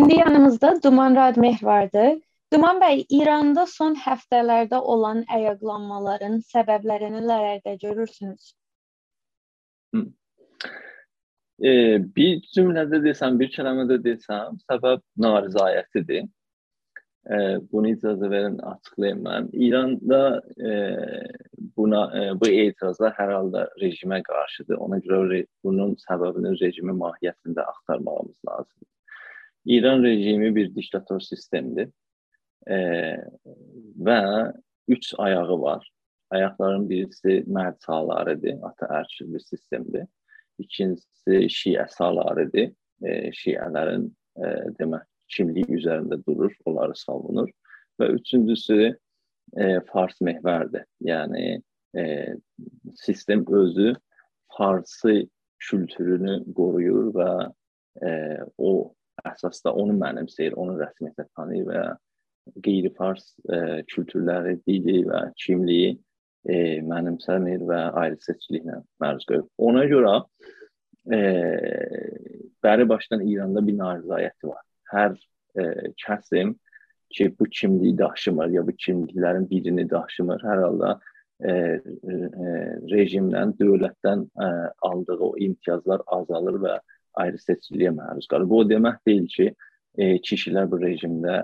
İndi yanımızda Duman Radmeh vardı. Duman bəy, İranda son həftələrdə olan ayaqlanmaların səbəblərini nələrdə görürsünüz? E, bir cümlədə desəm, bir kəlmədə desəm, səbəb narizayətidir. E, bunu icazə verin açıqlayım mən. İranda e, buna e, bu etirazlar hər halda rejimə qarşıdır. Ona görə bunun səbəbini rejimin mahiyyətində axtarmağımız lazımdır. İran rejimi bir diktator sistemdir e, və üç ayağı var. Ayaqların birisi mərd salarıdır, ata-ərkil bir sistemdir. İkincisi şiə salarıdır. E, şiələrin e, demək kimliyi üzərində durur, onları savunur. Və üçüncüsü e, fars mehvərdir. Yəni e, sistem özü farsı kültürünü qoruyur və e, o əsasda onu mənimsəyir, onu rəsmiyyətlə tanıyır və qeyri-fars e, kültürləri, dili və kimliyi e, mənimsəmir və ayrı seçkiliklə məruz qoyur. Ona görə e, bəri başdan İranda bir narizayəti var. Hər e, kəsim ki, bu kimliyi daşımır ya bu kimliklərin birini daşımır, hər halda e, e, rejimdən, dövlətdən e, aldığı o imtiyazlar azalır və ayrı seçkiliyə məruz qalır. Bu o demək deyil ki, e, kişilər bu rejimdə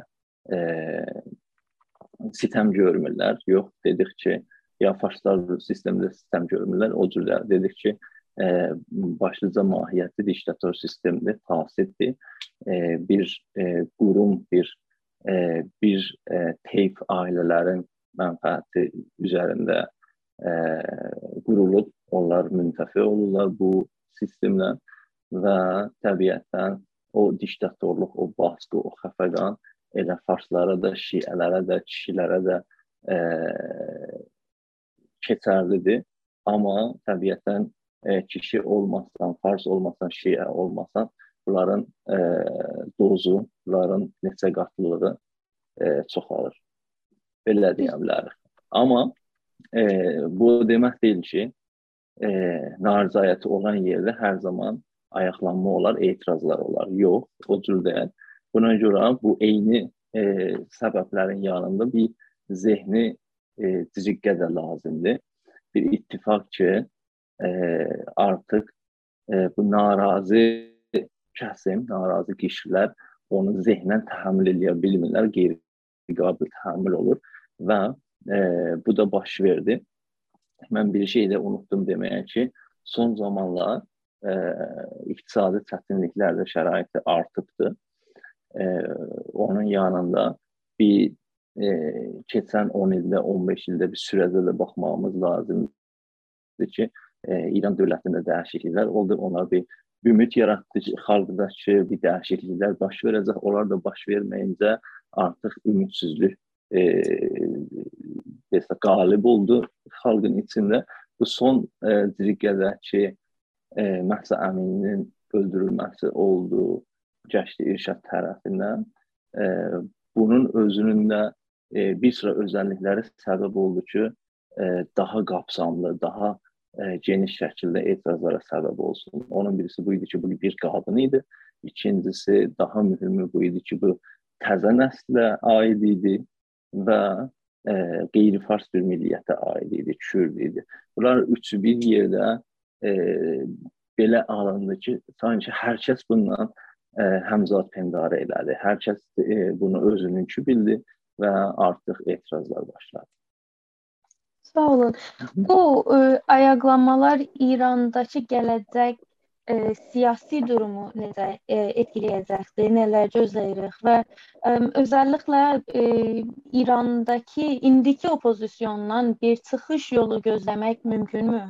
e, sistem görmürlər. Yox, dedik ki, ya faşlar sistemdə sistem görmürlər. O cürlə dedik ki, e, başlıca mahiyyəti diktator sistemdir, fasiddir. E, bir e, qurum, bir e, bir e, teyf ailələrin mənfəəti üzərində e, qurulub, onlar müntəfi olurlar bu sistemlə və təbiətdən o diktatorluq, o baskı, o xəfəqan elə farslara da, şiələrə də, kişilərə də e, keçərlidir. Amma təbiətən e, kişi olmasan, fars olmasan, şiə olmasan, bunların e, dozu, bunların neçə qatlılığı e, çoxalır. Belə deyə bilərik. Amma e, bu demək deyil ki, e, narizayəti olan yerdə hər zaman ayaqlanma olar, etirazlar olar. Yox, o cür deyil. Buna görə bu eyni e, səbəblərin yanında bir zehni e, cizgiyə də lazımdır. Bir ittifaq ki, e, artıq e, bu narazı kəsim, narazı kişilər onu zehnən təhammül edə bilmirlər, qeyri-qabil təhammül olur və e, bu da baş verdi. Mən bir şey də unutdum deməyə ki, son zamanlar e, iqtisadi çətinliklər də şəraiti artıbdı e, onun yanında bir e, keçən 10 ildə, 15 ildə bir sürədə də baxmağımız lazımdır ki, e, İran dövlətində dəyişikliklər oldu. Onlar bir ümid yaratdı ki, xalqdakı bir dəyişikliklər baş verəcək. Onlar da baş verməyincə artıq ümidsizlik e, desə qalib oldu xalqın içində. Bu son e, cərgədəki e, Məhsə Əmininin öldürülməsi oldu Cəşdi İrşad tərəfindən e, bunun özünün də e, bir sıra özəllikləri səbəb oldu ki, e, daha qapsamlı, daha e, geniş şəkildə etirazlara səbəb olsun. Onun birisi bu idi ki, bu bir qadın idi. İkincisi, daha mühümü bu idi ki, bu təzə nəslə aid idi və e, qeyri-fars bir milliyyətə aid idi, kürd idi. Bunlar üçü bir yerdə e, belə alındı ki, sanki hər kəs bundan ə, həmzad pendarə elədi. Hər kəs ə, bunu özününkü bildi və artıq etirazlar başladı. Sağ olun. Bu ə, ayaqlanmalar İrandakı gələcək ə, siyasi durumu necə ə, etkiləyəcəkdir, nələr gözləyirik və ə, özəlliklə ə, İrandakı indiki oppozisyondan bir çıxış yolu gözləmək mümkünmü?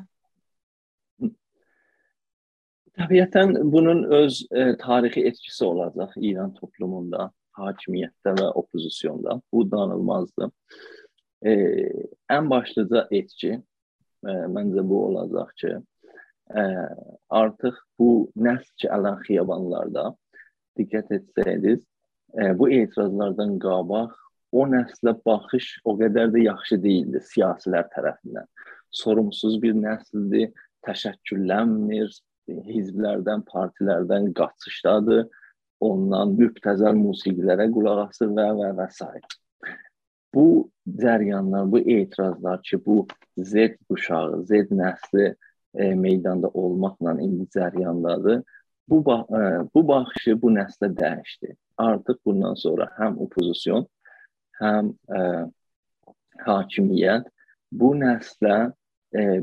Təbiətən bunun öz e, tarixi etkisi olacaq İran toplumunda, hakimiyyətdə və oppozisyonda. Bu danılmazdır. E, ən başlıca etki e, məncə bu olacaq ki, e, artıq bu nəsl ki, ələn xiyabanlarda diqqət etsəydiniz, e, bu etirazlardan qabaq o nəslə baxış o qədər də yaxşı deyildi siyasilər tərəfindən. Sorumsuz bir nəsildir, təşəkkürlənmir, hizblərdən, partilərdən qaçışdadır olunan mübtəzəl musiqilərə qulaq asır və və və s. Bu cəryanlar, bu etirazlar ki, bu Z quşağı, Z nəsli e, meydanda olmaqla indi cəryandadır. Bu e, bu baxışı bu nəslə dəyişdi. Artıq bundan sonra həm opozisiyon, həm e, hakimiyyət bu nəslə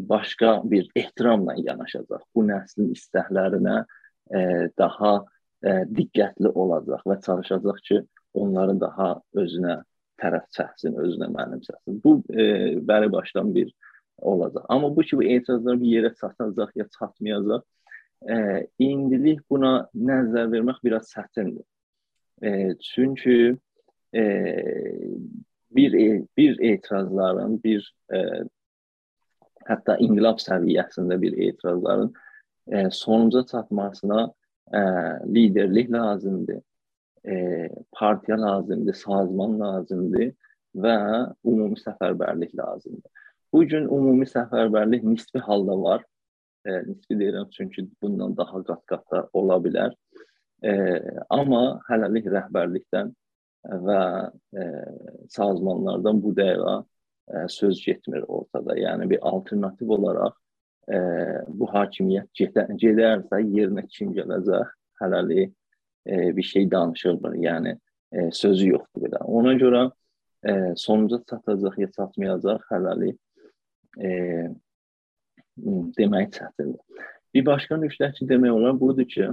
başqa bir ehtiramla yanaşacaq. Bu nəslin istəklərinə e, daha e, diqqətli olacaq və çalışacaq ki, onları daha özünə tərəf çəksin, özünə mənimsəsin. Bu e, bəri başdan bir olacaq. Amma bu ki, bu etirazlar bir yerə çatacaq ya çatmayacaq. E, indilik buna nəzər vermək biraz çətindir. E, çünki e, bir bir etirazların, bir e, hətta inqilab səviyyəsində bir etirazların e, sonuca çatmasına e, liderlik lazımdır. E, partiya lazımdır, sazman lazımdır və ümumi səfərbərlik lazımdır. Bu gün ümumi səfərbərlik nisbi halda var. E, nisbi deyirəm çünki bundan daha qat-qat ola bilər. E, amma hələlik rəhbərlikdən və e, sazmanlardan bu dəqiqə e, söz getmir ortada. Yəni bir alternativ olaraq e, bu hakimiyyət gedə, gedərsə yerinə kim gələcək hələlik e, bir şey danışılmır. Yəni e, sözü yoxdur belə. Ona görə e, sonuca çatacaq ya çatmayacaq hələlik e, demək çətindir. Bir başqa nüqtə ki demək olar budur ki,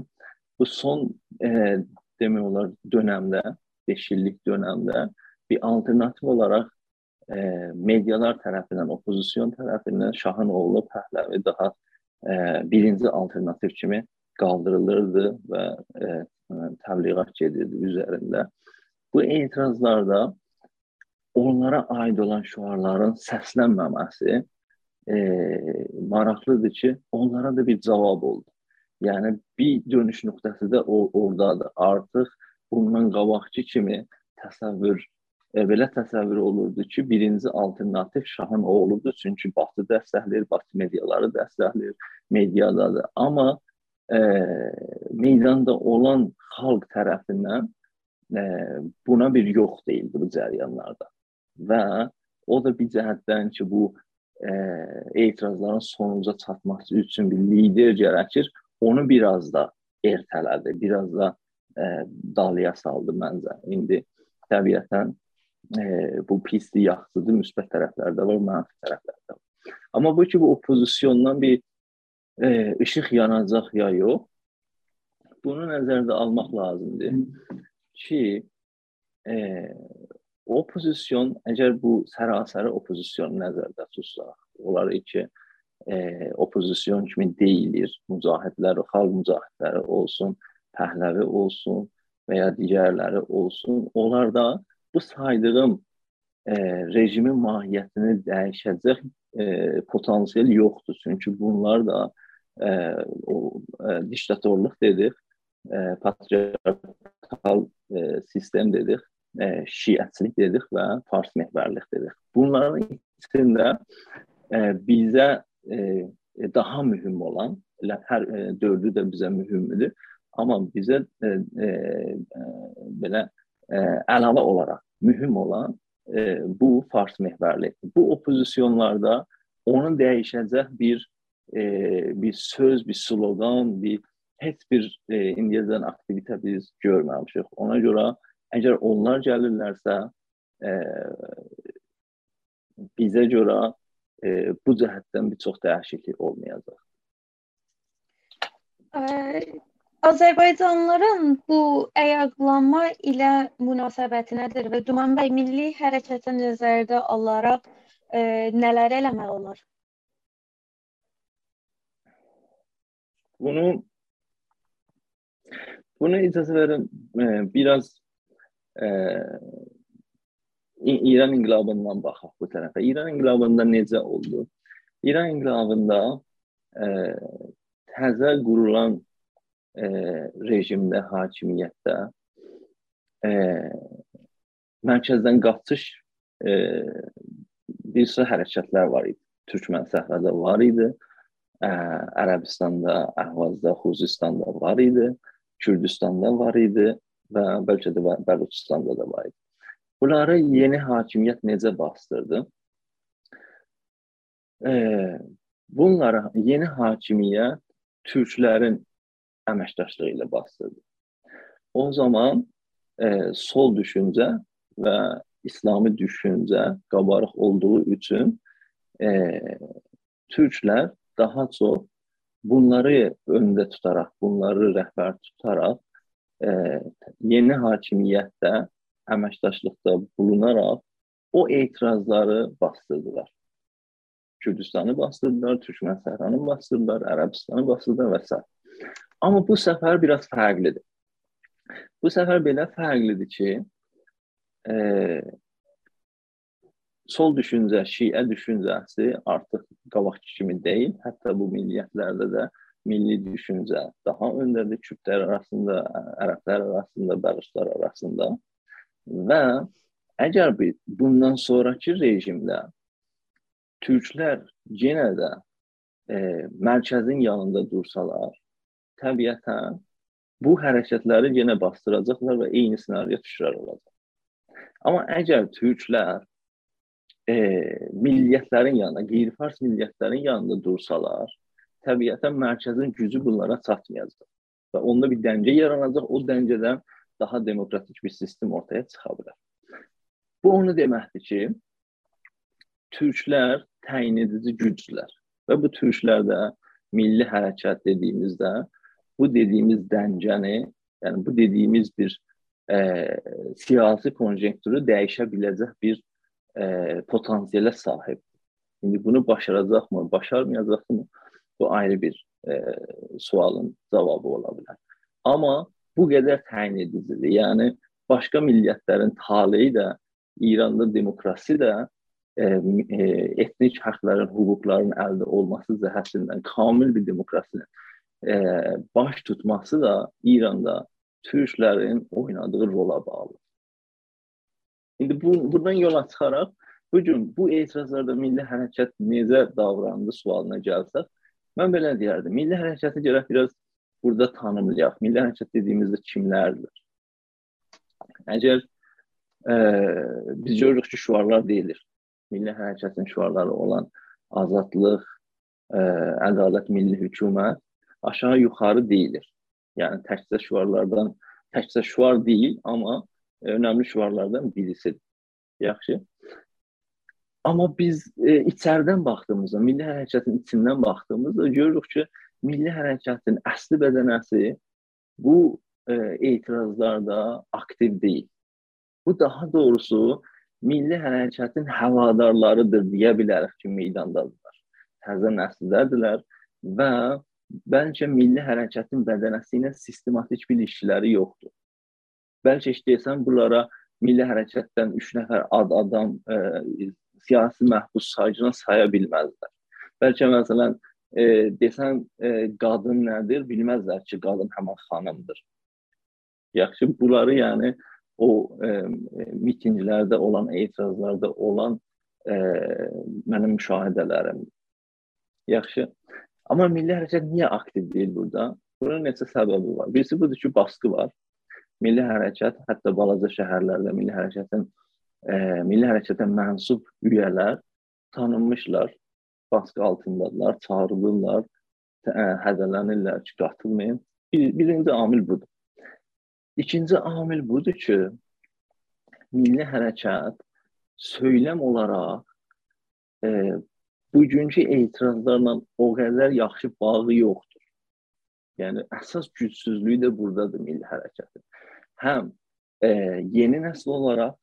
bu son e, demək olar dönəmdə, 5 illik dönəmdə bir alternativ olaraq e, medialar tərəfindən, opozisiyon tərəfindən Şahın oğlu Pəhləvi daha e, birinci alternativ kimi qaldırılırdı və e, təbliğat gedirdi üzərində. Bu etirazlarda onlara aid olan şüarların səslənməməsi e, maraqlıdır ki, onlara da bir cavab oldu. Yəni bir dönüş nöqtəsi də o ordadır. Artıq bundan qabaqki kimi təsəvvür e, belə təsəvvür olurdu ki, birinci alternativ Şahın oğludur, çünki Batı dəstəkləyir, Batı mediaları dəstəkləyir, mediadadır. Amma e, meydanda olan xalq tərəfindən e, buna bir yox deyildi bu cəryanlarda. Və o da bir cəhətdən ki, bu e, etirazların sonuca çatması üçün bir lider gərəkir. Onu biraz da ertələdi, biraz da e, dalıya saldı məncə. İndi təbiətən e, bu pisdir, yaxşıdır, müsbət tərəfləri də var, mənfi tərəfləri də var. Amma bu ki, bu opozisiyondan bir e, işıq yanacaq ya yox, bunu nəzərdə almaq lazımdır ki, e, opozisyon, əgər bu sərasəri opozisyon nəzərdə tutsaq, olar ki, e, opozisyon kimi deyilir, mücahidlər, xalq mücahidləri olsun, Pəhləvi olsun və ya digərləri olsun, onlar da bu saydığım e, rejimin mahiyyətini dəyişəcək e, potansiyel yoxdur. Çünki bunlar da e, o e, diktatorluq dedik, e, patriarkal e, sistem dedik, e, şiəçilik dedik və fars mehvərlik dedik. Bunların içində e, bizə e, daha mühüm olan, hər e, dördü də bizə mühümdür. Amma bizə e, e, e, belə əlavə olaraq mühüm olan e, bu fars mehvərlikdir. Bu opozisyonlarda onu dəyişəcək bir e, bir söz, bir slogan, bir heç bir e, indiyəcən aktivitə biz görməmişik. Ona görə əgər onlar gəlirlərsə e, bizə görə e, bu cəhətdən bir çox dəyişiklik olmayacaq. Azərbaycanlıların bu ayaqlanma ilə münasibəti nədir və Duman bəy milli hərəkəti nəzərdə alaraq e, nələr eləmək olar? Bunu bunu icazə verin e, biraz e, İran inqilabından baxaq bu tərəfə. İran inqilabında necə oldu? İran inqilabında e, təzə qurulan e, rejimdə, hakimiyyətdə e, mərkəzdən qaçış e, bir sıra hərəkətlər var idi. Türkmən səhrada var idi. Ə, Ərəbistanda, Əhvazda, Xuzistanda var idi. Kürdistanda var idi və bəlkə də Bəluçistanda da var idi. Bunları yeni hakimiyyət necə bastırdı? E, bunlara yeni hakimiyyət türklərin əməkdaşlığı ilə bastırdı. O zaman e, sol düşüncə və İslami düşüncə qabarıq olduğu üçün e, türklər daha çox bunları öndə tutaraq, bunları rəhbər tutaraq e, yeni hakimiyyətdə əməkdaşlıqda bulunaraq o etirazları bastırdılar. Kürdistanı bastırdılar, Türkmen Səhranı bastırdılar, Ərəbistanı bastırdılar və s. Amma bu səfər biraz fərqlidir. Bu səfər belə fərqlidir ki, e, sol düşüncə, şiə düşüncəsi artıq qabaqki kimi deyil. Hətta bu milliyyətlərdə də milli düşüncə daha öndədir. Kürdlər arasında, ərəblər arasında, bəluçlar arasında. Və əgər bir bundan sonrakı rejimdə türklər yenə də e, mərkəzin yanında dursalar, təbiətən bu hərəkətləri yenə bastıracaqlar və eyni ssenariyo təkrar olacaq. Amma əgər türklər e, milliyyətlərin yanında, qeyri-fars milliyyətlərin yanında dursalar, təbiətən mərkəzin gücü bunlara çatmayacaq və onda bir dəngə yaranacaq. O dəngədən daha demokratik bir sistem ortaya çıxa bilər. Bu onu deməkdir ki, türklər təyin edici gücdülər və bu türklərdə milli hərəkat dediyimizdə bu dediyimiz dəncəni, yəni bu dediyimiz bir e, siyasi konjünktürü dəyişə biləcək bir e, potansiyalə sahib. İndi bunu başaracaqmı, başarmayacaqmı? Bu ayrı bir e, sualın cavabı ola bilər. Amma bu qədər təyin edicidir. Yəni başqa millətlərin taleyi də İranda demokrasi də e, e, etnik hüquqların, hüquqların əldə olması cəhətindən kamil bir demokrasinin e, baş tutması da İranda türklərin oynadığı rola bağlı. İndi bu buradan yola çıxaraq bu gün bu etirazlarda milli hərəkat necə davrandı sualına gəlsək, mən belə deyərdim. Milli hərəkatı gərək biraz burada tanımlayaq. Milli hərəkat dediyimizdə kimlərdir? Əgər e, biz görürük ki, şüarlar deyilir. Milli hərəkatın şüarları olan azadlıq, e, ədalət, milli hökumət aşağı yuxarı deyilir. Yəni təkcə şüarlardan, təkcə şüar deyil, amma önəmli şüarlardan birisidir. Yaxşı. Amma biz e, içəridən baxdığımızda, milli hərəkatın içindən baxdığımızda görürük ki, milli hərəkatın əsli bədənəsi bu e, etirazlarda aktiv deyil. Bu daha doğrusu milli hərəkatın həvadarlarıdır deyə bilərik ki, meydandadırlar. Təzə nəsildədirlər və Bəlkə milli hərəkətin bədənəsi ilə sistematik bir ilişkiləri yoxdur. Bəlkə istəyirsən bunlara milli hərəkətdən 3 nəfər ad adam e, siyasi məhbus sayıcına saya bilməzlər. Bəlkə məsələn e, desən e, qadın nədir, bilməzlər ki, qadın həmin xanımdır. Yaxşı, bunları yəni o e, mitinglərdə olan, etirazlarda olan e, mənim müşahidələrim. Yaxşı. Amma milli hərəkat niyə aktiv deyil burada? Bunun neçə səbəbi var. Birisi budur ki, baskı var. Milli hərəkat, hətta balaca şəhərlərdə milli hərəkətin e, milli hərəkətə mənsub üyələr tanınmışlar, baskı altındadılar, çağırılırlar, ə, hədələnirlər ki, qatılmayın. Bir, birinci amil budur. İkinci amil budur ki, milli hərəkat söyləm olaraq e, bugünkü etirazlarla o qədər yaxşı bağı yoxdur. Yəni əsas gücsüzlüyü də burdadır milli hərəkətin. Həm e, yeni nəsil olaraq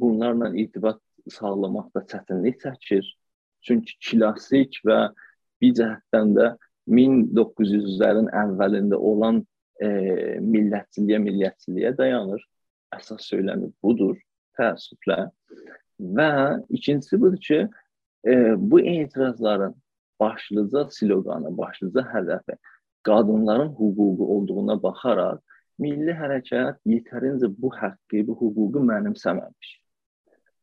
bunlarla irtibat sağlamaqda çətinlik çəkir. Çünki klassik və bir cəhətdən də 1900-lərin əvvəlində olan e, millətçiliyə, milliyyətçiliyə dayanır. Əsas söyləmi budur, təəssüflə. Və ikincisi budur ki, e, bu etirazların başlıca sloqanı, başlıca hədəfi qadınların hüququ olduğuna baxaraq milli hərəkat yetərincə bu haqqı, bu hüququ mənimsəməmiş.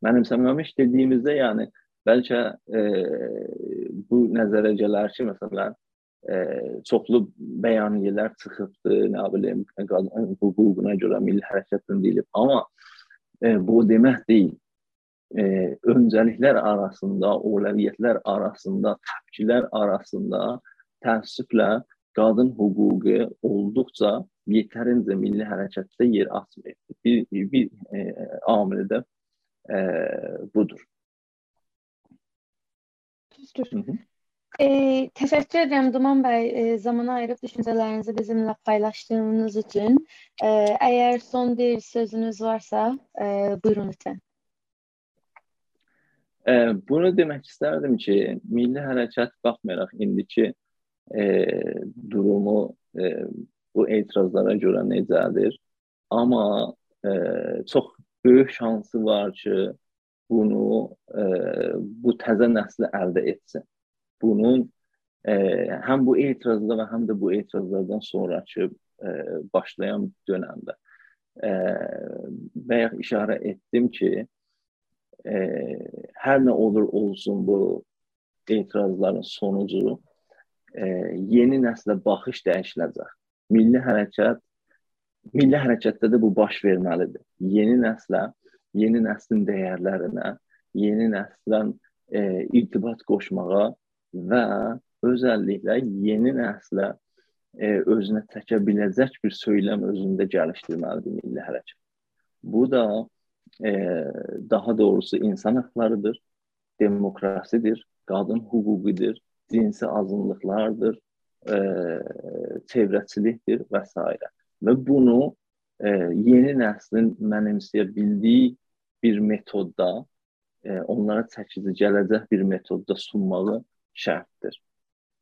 Mənimsəməmiş dediyimizdə, yəni bəlkə e, bu nəzərə gələr ki, məsələn, e, çoxlu bəyaniyələr çıxıbdı, nə bilim, qadın hüququna görə milli hərəkatın deyilib, amma e, bu demək deyil. E, öncəliklər arasında, əvvəliyyətlər arasında, təpkilər arasında təəssüflə qadın hüququ olduqca yetərincə milli hərəkətdə yer açmır. Bir, bir, e, amili də e, budur. Düzdür. Hı -hı. E, təşəkkür edirəm Duman bəy, e, zaman ayırıb düşüncələrinizi bizimlə paylaşdığınız üçün. E, əgər son bir sözünüz varsa, e, buyurun lütfən. Bunu demək istərdim ki, milli hərəkat baxmayaraq indiki e, durumu e, bu etirazlara görə necədir? Amma e, çox böyük şansı var ki, bunu e, bu təzə nəsli əldə etsin bunun e, həm bu etirazda və həm də bu etirazlardan sonrakı e, başlayan dönəmdə e, bayaq işarə etdim ki, e, hər nə olur olsun bu etirazların sonucu e, yeni nəslə baxış dəyişiləcək. Milli hərəkat milli hərəkətdə də bu baş verməlidir. Yeni nəslə, yeni nəslin dəyərlərinə, yeni nəslən e, irtibat qoşmağa və özəlliklə yeni nəslə e, özünə çəkə biləcək bir söyləm özündə gəlişdirməlidir milli hərəkat. Bu da e, daha doğrusu insan hüquqlarıdır, demokrasidir, qadın hüququdur, cinsi azınlıqlardır, e, çevrəçilikdir və s. Və bunu e, yeni nəslin mənimsəyə bildiyi bir metodda, e, onlara çəkici gələcək bir metodda sunmağı şərtdir.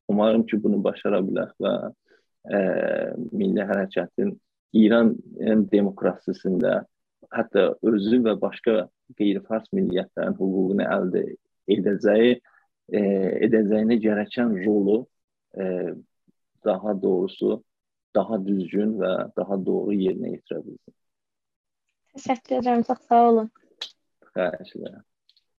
Umarım ki, bunu başara bilək və e, milli hərəkətin İran demokrasisində hətta özü və başqa qeyri-fars milliyyətlərin hüququnu əldə edəcəyi e, edəcəyinə gərəkən rolu e, daha doğrusu daha düzgün və daha doğru yerinə yetirə bilsin. Təşəkkür edirəm, çox sağ olun. Xahiş edirəm.